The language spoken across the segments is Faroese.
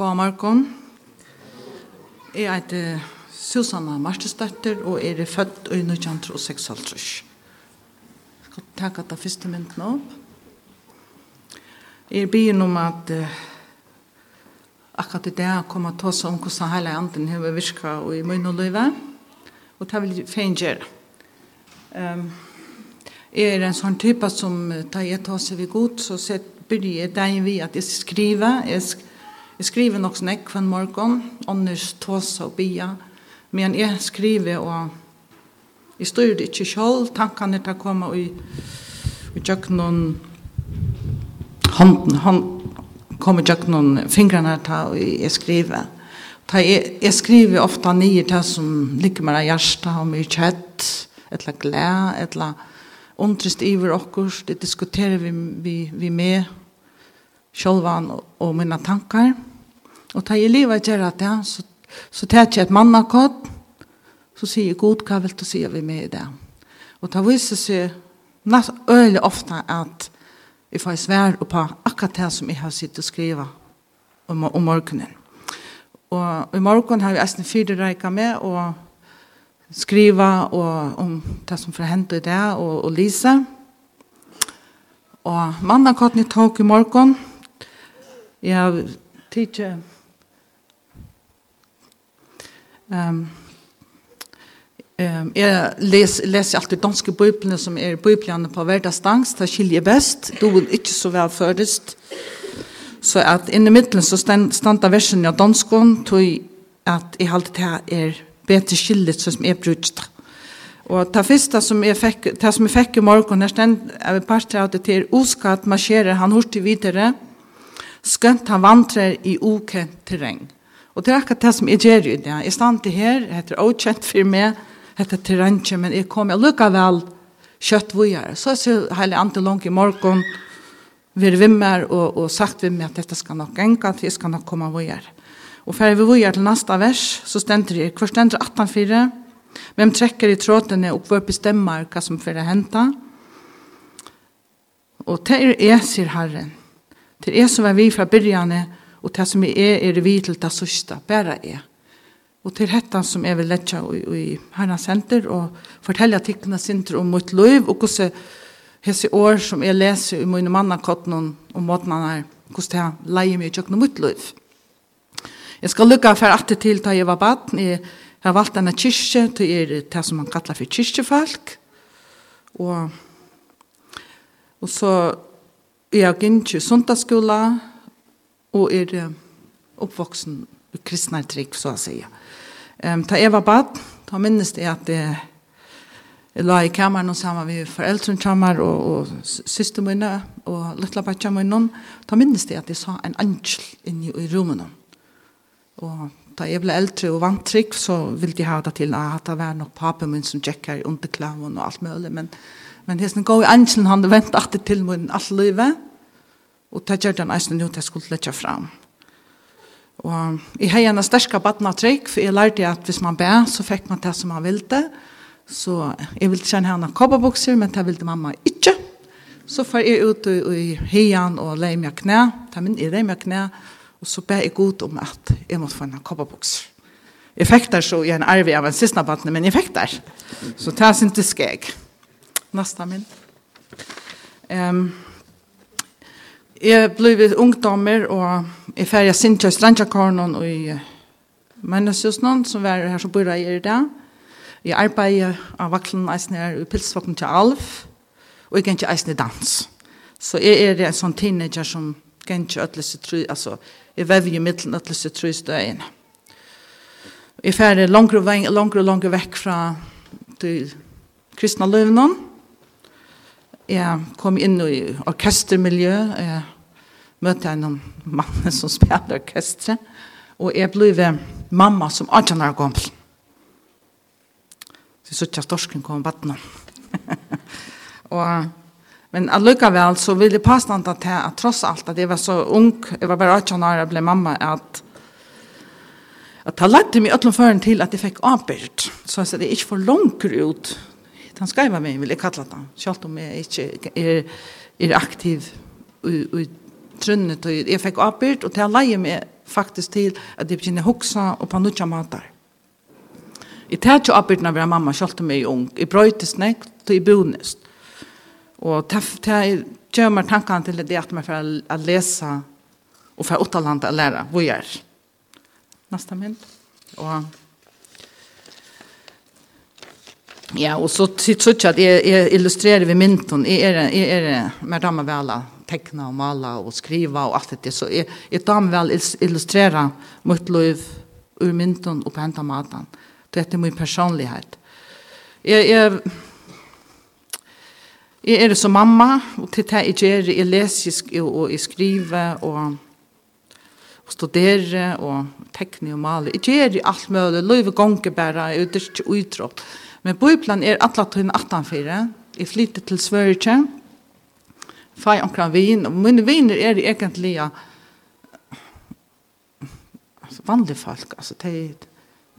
God morgen. Jeg heter Susanna Marstestøtter og er født i 1956. Jeg skal takke det første mynden opp. Jeg ber om at uh, akkurat i det kommer til oss om hvordan hele anden har virket i munn og løyve. Og det vil jeg fein gjøre. Um, jeg er en sånn type som tar jeg til oss ved god, så sett byrje jeg deg ved at jeg skriver, jeg skriver Jeg skriver nok snakk hver morgen, ånders tåsa og bia, men jeg skriver og jeg styrer det ikke selv, tankene tar komme i, i noen hånden, hånden kommer noen fingrene til å jeg skriver. Ta, jeg, jeg skriver ofte nye til som ligger med hjertet og mye kjett, et eller glede, et eller undrest iver okkurs, det diskuterer vi, vi, vi med, sjølvan og, og mine tankar. Og da jeg livet gjør at det, så, så tar jeg et mannakott, så sier god hva vil du si vi med i det. Og da viser seg nest øyelig ofte at vi får svær på akkurat det som jeg har sittet og skrivet om, om morgenen. Og i morgen har vi nesten fire reika med og skriva og om det som får hente i det og, og lise. Og mannakotten jeg tok i morgen. Jeg har tidligere Ehm Ehm jag läs läser alltid danska bibeln som är biblarna på vardagsdans där skiljer bäst. Du vill inte så väl förrest. Så att in i mitten så standa versen av danskon tog att i allt det här är bättre skiljet som är brukt. Och ta första som jag fick det som jag fick i morgon när ständ är part av det till oskatt marscherar han hurtig vidare. Skönt han vandrar i okänt terräng. Og det er akkurat det som jeg gjør i det. Jeg stand til her, heter åkjent for meg, heter terranje, men jeg kom, jeg lukket vel kjøtt vujere. Så jeg ser hele andre langt i morgen, vi er vimmer og, og sagt vi med at dette skal nok enka, at jeg skal nok komme vujere. Og fer vi vujere til neste vers, så stender jeg, hver stender 18.4, hvem trekker i trådene og hvor bestemmer hva som fer henta. Og til er jeg, sier Herren. til er jeg som er vi fra byrjane, og Og det som er, er vi til det sørste, bare er. Og til dette som jeg vil lette i, i herna senter og fortelle tikkene sinter om mitt liv og hvordan hese år som jeg leser i mine mannakottene og han er, hvordan jeg leier meg i kjøkken mitt liv. Jeg skal lukke for at til da jeg var baden. Jeg har valgt denne kyrkje til er det som man kallar for kyrkjefolk. Og, og så jeg har gynt i sundagsskolen og er oppvoksen i kristne trygg, så å si. Um, ta Eva bad, ta minnes det at det Jeg la i kameran og sammen med foreldren kommer og, og syster mine og lytla bætja mine. Da minnes jeg at jeg sa en angel inne i rommene. Og da jeg ble eldre og vant trygg, så ville de ha det til at det var nok papen min som tjekker i underklaven og alt mulig. Men, men hesten går i angelen, han ventet alltid til min alt livet. Og det gjør den eisen nå til jeg skulle lette fram. Og jeg har en sterske badnatrykk, for jeg lærte at hvis man ber, så fikk man det som man ville. Så jeg ville kjenne henne kobberbukser, men det ville mamma ikke. Så får jeg ut i, i heien og leie meg knæ, ta min i leie meg knæ, og så ber jeg god om at jeg måtte få henne kobberbukser. Jeg fikk der så i en arve av en siste badne, men jeg fikk der. Så det er sin til skjeg. Nasta min. Ehm... Um, Jeg ble ungdommer, og jeg færger Sintja i Strandjakornen og i Mennasjøsnen, som var her som bor her i dag. Jeg arbeider av vaklen eisen her i Pilsvåken til Alf, og jeg gikk eisen i dans. Så jeg er en sånn teenager som gikk ødelese tru, altså jeg vever i middelen ødelese tru støyene. Jeg færger langere og langere, langere vekk fra til kristna løvnene, jeg kom inn i orkestermiljø, jeg møtte en mann som spiller orkestre, og jeg ble mamma som 18 år gammel. Så jeg suttet storsken kom vattnet. og, men allikevel så ville jeg påstande til at tross alt at jeg var så ung, jeg var bare 18 år og ble mamma, at at han lærte meg øtlen til at jeg fikk avbyrd. Så jeg sa det er ikke for langt ut den skaiva vegin vil jeg kalla den, sjálft om jeg ikke er, er aktiv i i trunnet, og jeg fikk avbyrd, og det leie meg faktisk til at jeg begynner hoksa og på nutja matar. Jeg tar ikke avbyrden av å mamma, selv om jeg er ung. Jeg brøytes nek, og jeg bonest. Og det kommer tankene til det at man får lese og får åttalande å lære hvor jeg er. Neste mynd. Og Ja, og så sitt så at jeg, jeg illustrerer ved mynton, jeg er, jeg er med damer vel å tekne og male og skrive og alt det, så jeg, jeg damer vel illustrere mot liv ur mynton og på henta maten. Det er min personlighet. Jeg, jeg, jeg er som mamma, og til det jeg gjør, jeg leser og og jeg skriver og og studerer og tekne og male. Jeg gjør alt mulig, livet gonger bare, jeg er ikke utrådt. Men bøyplan er atla tøyne 18-4. Jeg flytter til Sverige. Fai omkra vin. Og mine viner er egentlig altså, vanlige folk. Altså, de,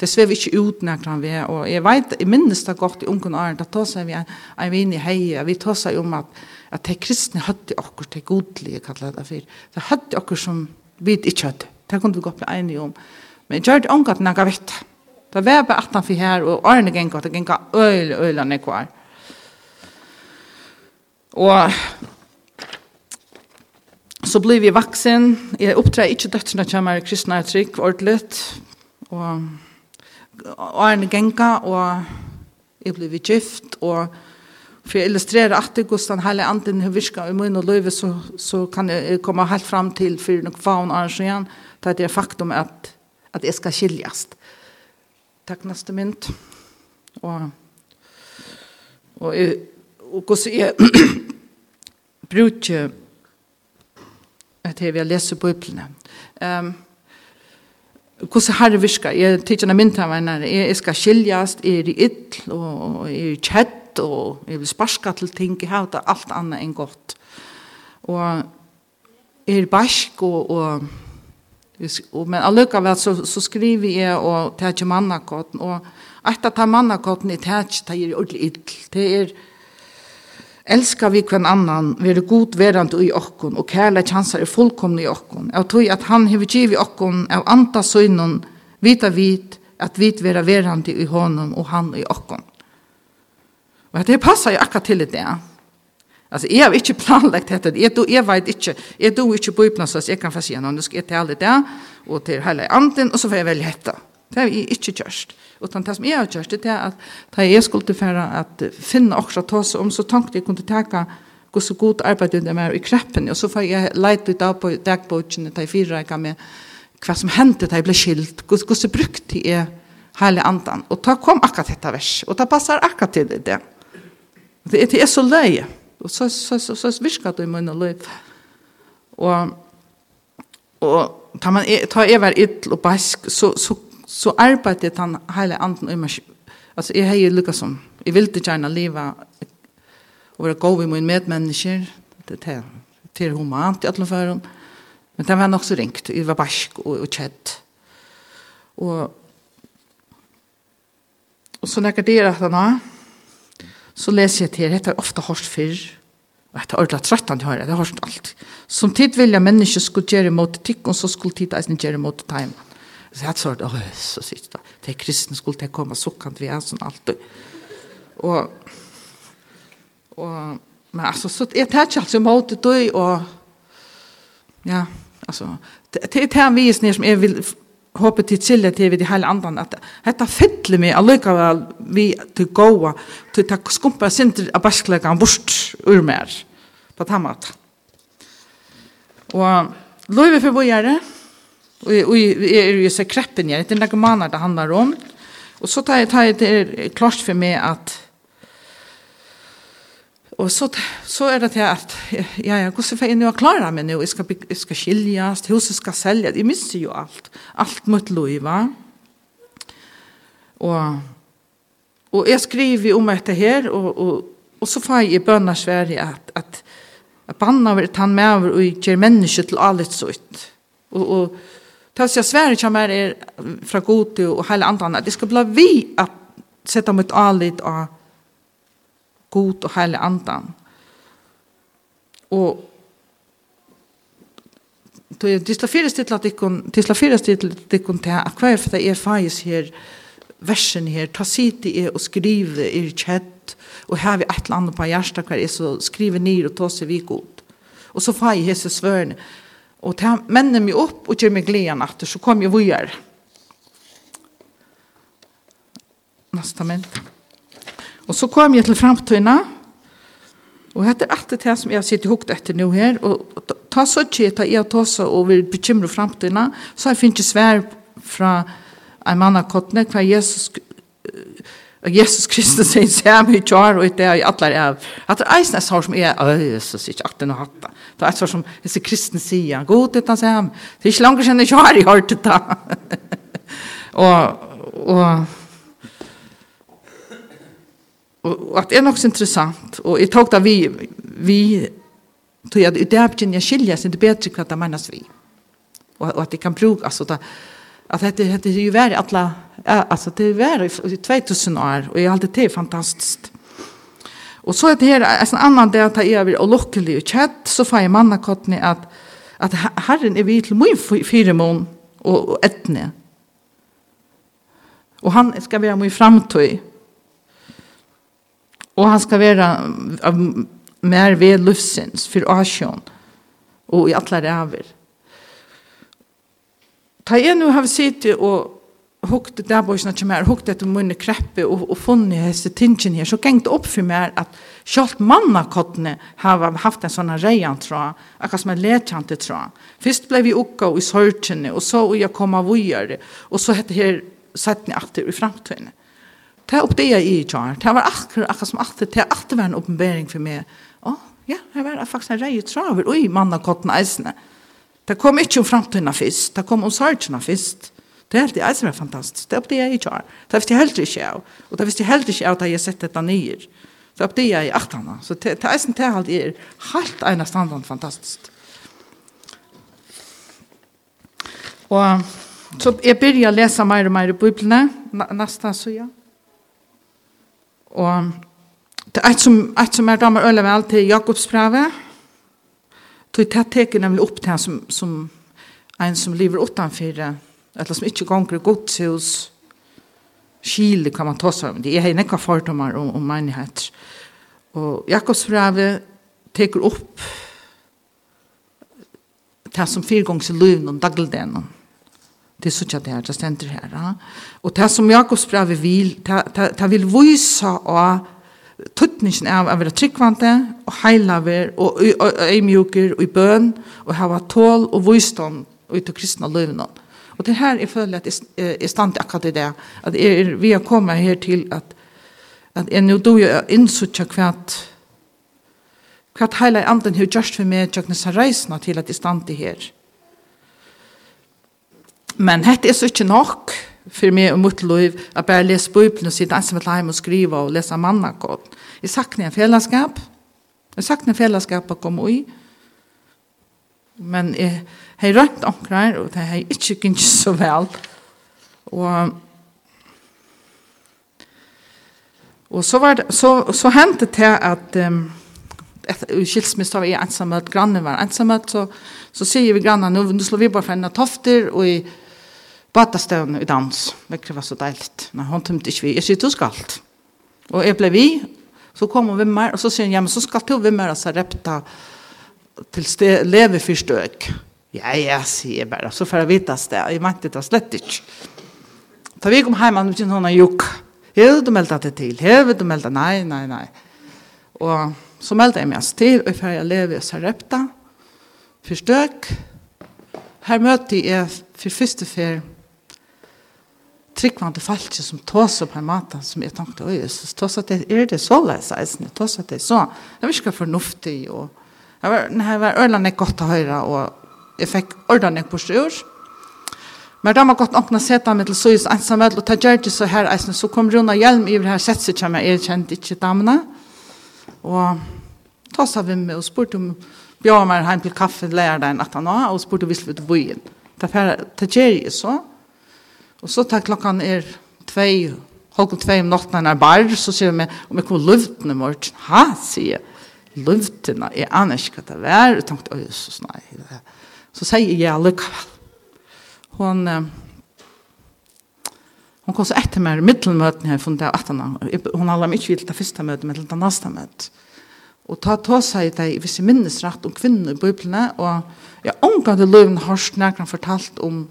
de svever ikke ut nærkran vi. Og jeg vet, jeg minnes det godt i ungen åren, da tås vi en, en vin i heie. Vi tås om at, at de kristne høtte okkur, de godlige, kallar det for. De høtte okkur som vi ikke høtte. Det kunne vi godt bli enige om. Men jeg gjør det omgatt når jeg vet det Det var bare at for her, og årene gikk at det gikk øyne, øyne, øyne kvar. Og så ble vi vaksen. Jeg opptrer ikke døttene meg kristne og trygg, ordentlig. Og årene gikk, og jeg ble gift, og for å illustrere at det går sånn hele anden har virket i min og løyve, så, så kan jeg komme helt fram til for noen faen og arrangeren, det er det faktum at, at jeg skal skiljast. Mm takk neste mynd. Og, og, jeg, og hvordan jeg bruker at jeg vil lese bøyplene. Um, hvordan har det virket? Jeg tykker tidligere mynd av henne. Jeg, jeg skal skiljes, jeg er i ytl, og, og jeg er i kjett, og jeg vil sparske til ting. Jeg har alt annet enn godt. Og jeg er bæsk, og, og og men allukka så så skriver jeg og tækje mannakotten og at ta mannakotten i tækje ta er ordentlig ill. Det er elskar vi kvann annan, vere god verand i okkon og kærle chansar er fullkomne i okkon. Jeg tror at han hevur i okkon av anta søgnon, vita vit at vit vera verand i honom og han i okkon. Og det passar jo akkurat til det. Alltså jag har inte planlagt detta. Jag då jag vet inte. Jag då inte på öppna så jag kan få se någon. Nu ska jag ta det där och till hela anden och så får jag välja detta. Det är inte just. Utan det som jag har gjort det är att ta jag skulle för att finna också ta sig om så tänkte jag kunde ta gå så god arbete det mig i kreppen och så får jag leta ut av på dagboken ta fyra kan med vad som hände där jag blev skilt. Hur så brukt det är hela andan. Och ta kom akkurat detta vers och ta passar akkurat till det. Det är så löje. Og så, så, så, så så virker det i munnen løp. Og, og ta, man, tar jeg var ytl og bask, så, så, så arbeidet han hele anden i meg. Altså, jeg har jo lykket som, jeg vil ikke gjerne leve og være god i min medmennesker. Det er til humant i alle føren. Men det var nok så ringt. Jeg var bask og, og kjedd. Og, og så nekker det at han har, så leser jeg til, dette er ofte hørt før, og dette er ordentlig trøttende høre, det er hørt alt. Som tid vilja mennesker skulle gjøre mot tikk, og så skulle tid eisen gjøre mot time. Så jeg sa, åh, så sier det, det er kristne skulle til å komme sukkant vi er sånn alt. Og, og, men altså, så jeg tar ikke alt som mot det, og, ja, altså, det er det vi er som jeg vil håper til chille til vid i hele andre, at dette fyller meg allikevel vi til gåa til ta skumpa sinter av basklegan bort ur mer på den måten. Og løyve for vi gjør det, og vi er jo så kreppen jeg, det er noen måneder det handler om og så tar jeg, tar jeg det klart for meg at och så så är det till att ja ja hur ska jag nu klara mig nu jag ska jag ska skiljas huset ska säljas jag missar ju allt allt mot Luiva och och jag skriver om detta här och och och så får jag bönna Sverige att att att banna över han med över och ger människor till allt sånt och och tas jag Sverige kommer är från Gotu och hela andra det ska bli vi att sätta mot allt och god og heile andan. Og til slaferes til at det slår fyra til at ikon til at kvar for det er fais her versen her ta siti er og skrive er chat og her vi et land på hjärta kvar er så skrive ner og ta seg vi god. Og så fai hese svørn og ta mennene meg opp og gjør meg glian at så kom jeg vujar. Nastament. Nastament. Og så kom jeg til framtøyna, og dette er alltid det som jeg sitter hukt etter nå her, og ta så ikke at jeg ta så og vil bekymre framtøyna, så jeg finner ikke svær fra en mann av kottene, hva Jesus, Jesus Kristus sier seg mye kjær, og det er i alle er, at det er eisen svar som er, å, Jesus, ikke at den hatt det. Det er et svar som disse kristne sier, god, det er ikke langt kjenner kjær i hørtet da. og, og, og, at det er nok så interessant, og jeg tok da vi, vi tog at det det ikke jeg skiljer så det er bedre hva det menes vi. Og, og at det kan bruke, altså det, at dette, dette er jo vært alle, altså det er vært i 2000 år, og jeg har alltid det fantastisk. Og så er det her, en annan del at jeg er og lukkelig og kjett, så får jeg mannakottene at, at Herren er vi til min fyremån og, og etne. Og han skal være min framtøy. Og han skal være mer ved lufsins, for asjon, og i alle ræver. Ta jeg nå har sittet og hukt der boys til meg, hukt etter munne kreppe og og funnet hese tingene her så gengt opp for meg at selv mannakottene har haft en sånna rejan tra akkurat som en lekjante tra først blev vi ukka i sørtene, og så og jeg av vojare og så hette her satt ni atter i framtiden Det opp det jeg i kjør. Det var akkurat akkurat som alltid, det alltid var en oppenbering for meg. Å, ja, det var faktisk en rei traver, oi, mann av kotten eisene. Det kom ikke om fremtiden først, det kom om sargene først. Det er alltid eisene var fantastisk, det opp det jeg i kjør. Det visste jeg heller ikke av, og det visste jeg heller ikke av da jeg sett dette nyer. Det opp det jeg i aktene. Så det eisene til alt er helt ene standard fantastisk. Og så jeg begynner å lese mer og mer i Bibelene, nesten så ja. Og det er et som, et som er damer øyne vel til Jakobs brev, tog det teker nemlig opp til som, som en som lever utenfor, eller som ikke ganger godshus, skile kan man ta seg om. Det er nekka fordommer om, om menighet. Og Jakobs brevet teker opp det som fyrgångs i løven og dagligdelen. Det så jag där, det ständer här. Ja. Och det som Jakobs brev vill, det vill visa av är av det vara tryggvante och heila ver och ömjuker och i bön och hava tål och visdom och i kristna löven. Och det här är följt att är stant till akkurat det. Att er, vi har kommit här till att att jag nu då jag insutja kvart kvart heila anden hur just för mig jag nästan reisna till att jag stann till här. Men hette er så ikke nok for meg og mitt liv at bare lese Bibelen og sitte ensam et leim og skrive og lese mannakått. Jeg sakner en fellesskap. Jeg sakner en fellesskap å komme i. Men jeg har rønt omkring og det har ikke gikk så vel. Og Og så, var det, så, så hendte det at um, i skilsmist var jeg ensamhet, grannen var ensamhet, så, så sier vi grannen, nå, nå slår vi bare for henne tofter, og i badastøvn i dans. Det var så deilt. Nei, hun tømte ikke vi. Jeg sier, du skal alt. Og jeg ble vi. Så kom hun ved meg, og så sier hun, ja, men så skal du ved meg, altså, repta til sted, leve fyrstøk. Ja, ja, sier jeg bare. Så får jeg vite det. Jeg mente det var slett ikke. Da vi kom hjem, han begynte hun å jukke. Hever du meldt det til? Hever du meldt? Nei, nei, nei. Og så meldte jeg meg til, og for jeg lever i Sarepta, fyrstøk. Her møtte jeg for første ferie tryggvande falske som tås på en måte som jeg tenkte, oi, så tås at det, er det så leis eisen, at det er så, det var ikke fornuftig, og det var, det var ørlande godt å høre, og jeg fikk ordene på styr, men da man gått åkna seta meg til søys ensamhet, og ta gjør det så her eisen, så kom Runa Hjelm i her sett seg kjem jeg, jeg kjente ikke damene, og tåser vi med og spurte om, bjør meg heim til kaffe lærer deg en at han var, og spurte hvis vi til byen. Det det gjør jeg så, Og så tar klokkan er tvei, halvkon tvei om natten er bar, så sier vi om jeg kommer løvdene morgen. Ha, sier jeg. Løvdene, jeg aner ikke hva det er, Jeg tenkte, oi, så snøy, Så sier jeg allikevel. Hun, hun kom så etter meg i middelmøten her, funnet jeg at hun har aldri ikke vilt det første møtet, men det neste møtet. Og ta ta seg det, hvis jeg minnes rett, om kvinner i Bibelen, og jeg omgang til løvdene har snakket fortalt om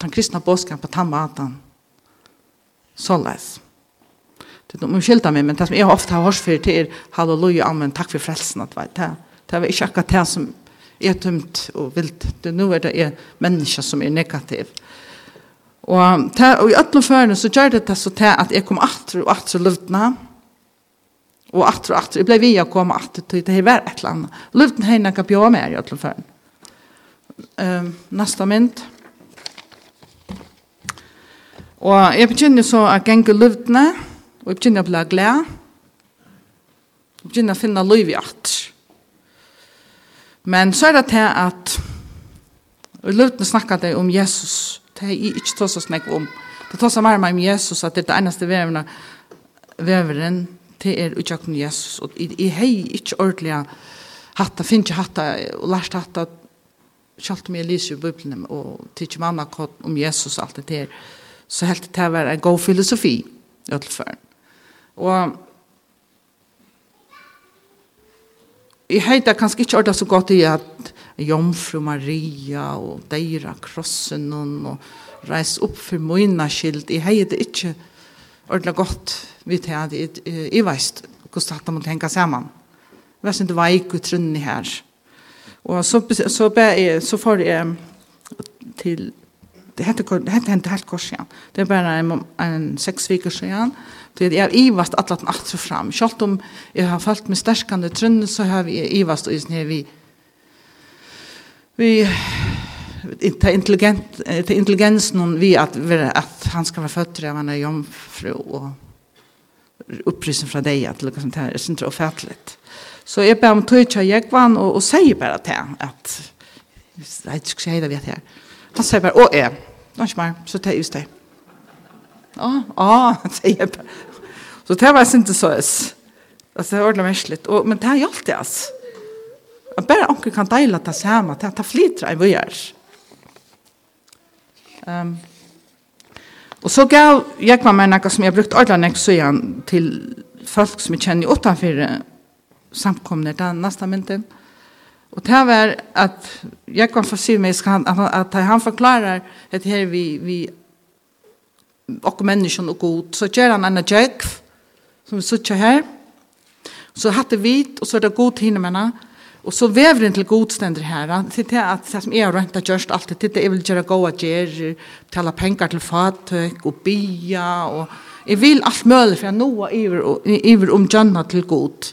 den kristna bådskapen på den maten. Såleis. Det er noe skilta meg, men det som jeg ofte har hørt for til er halleluja, amen, takk for frelsen. Det, det, det var ikke akkurat det som er tømt og vilt. Det, nå er det er mennesker som er negativ. Og, det, og i ødelen førene så gjør det det så til at jeg kom atter og atter løvdene. og atter og atter. Jeg ble vi å komme atter til det her var et eller annet. Luften henne kan bjøre med i ødelen førene. Um, neste mynd. Og jeg begynner så å gjenge løvdene, og jeg begynner å bli glad. Jeg begynner å finne løv i alt. Men så er det til at og løvdene snakker det om Jesus. Det er ikke tås å snakke om. Det tås å være om Jesus, at det er det eneste vevene, veveren til er utjøkken Jesus. Og jeg har ikke ordentlig hatt det, finner ikke hatt det, og lært hatt det, Kjalt om jeg lyser i Bibelen, og tidser mamma om Jesus og alt det der så helt det var en god filosofi utlför. Og jeg heiter kanskje ikke ordet så godt i at Jomfru Maria og deira krossen og reis opp for Moina skild. Jeg heter det ikke ordentlig godt vi til at Jeg veist hvordan det må tenke sammen. Jeg vet ikke veik ut trunni her. Og så, så, så, så får jeg til det hette det hette helt kors igjen. Det er bara en en sex viker siden. Det är er ivast alla att natt så fram. Selv om jag har fallt med sterskende trunn så har vi ivast och isne vi vi inte intelligent inte intelligens någon vi att att han ska vara född av en jomfru och upprisen från dig att lukka sånt här är inte offentligt. Så jag ber om tøytja jegvan och och säger bara till att jeg ska säga det vet jag. Han säger bara og är Nånsk mer, så tar jeg just det. Ja, ja, jeg bare. Så det var inte så ens. Alltså det var ordentlig mäskligt. Och, men det här hjälpte det alltså. Jeg bare onkel kan dela det samme, det här flytrar i vad gör. Um, og så gav jeg meg noe något som jag brukt ordentligt så igjen til folk som jag känner utanför samkomna där nästa mynten. Mm Och det var att jag kan få si mig han, att han förklarar att här vi, vi och människan och god så gjør han en jäkv som vi sitter her. så hade vi, och så er det god hinna och så väver den till godständer här till det att det som är rent att just allt det det vill göra goda ger tala pengar till fatøk och bia och jeg vill alt mulig, för jag nå över över om janna till god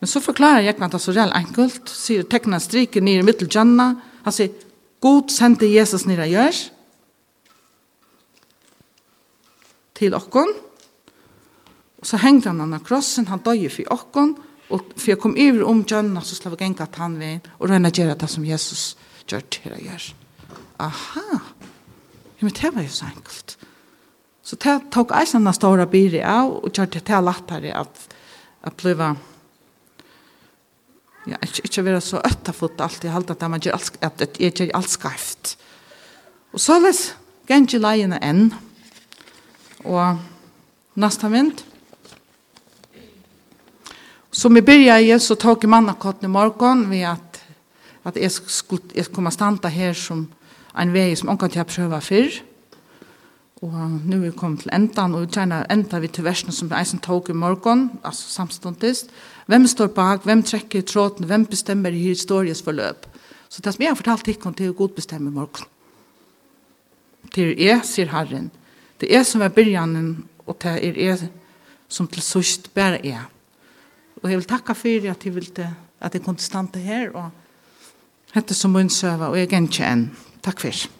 Men så forklarer jeg at det er så reelt enkelt, sier tekna striker nere i mittelgjønna, han sier, God sendte Jesus nere gjør, til okkon, og så hengte han han av krossen, han døg for okkon, og for jeg kom over om gjønna, så slav jeg enka tannveien, og røyna gjøre det som Jesus gjør til å gjøre. Aha! Ja, men det var jo så enkelt. Så det tok eisen sånne store byrje av, og gjør det til lettere at, at blive Ja, ikke, ikke være så øttafot alltid, jeg halte at man gjør alt, at, jeg gjør alt skarft. Og så les gengje leiene enn. Og nastament. Som jeg byrja i, så tok jeg mannakotten i morgon ved at, at jeg, skulle, jeg skulle standa her som en vei som omkant jeg prøver fyrr. Og nu er vi kommet til endan, og vi tjerner enda vi til versene som eisen tog i morgen, altså samståndist. Hvem står bak, hvem trekker i tråden, hvem bestemmer i historiens forløp? Så det som jeg har fortalt ikke til å godbestemme i morgen. Det er jeg, sier Herren. Det er som er byrjanen, og det er jeg som til sørst bare er. Og jeg vil takke for at jeg, ville, at jeg kunne stande her, og hette som munnsøve, og jeg er ikke en. Takk for.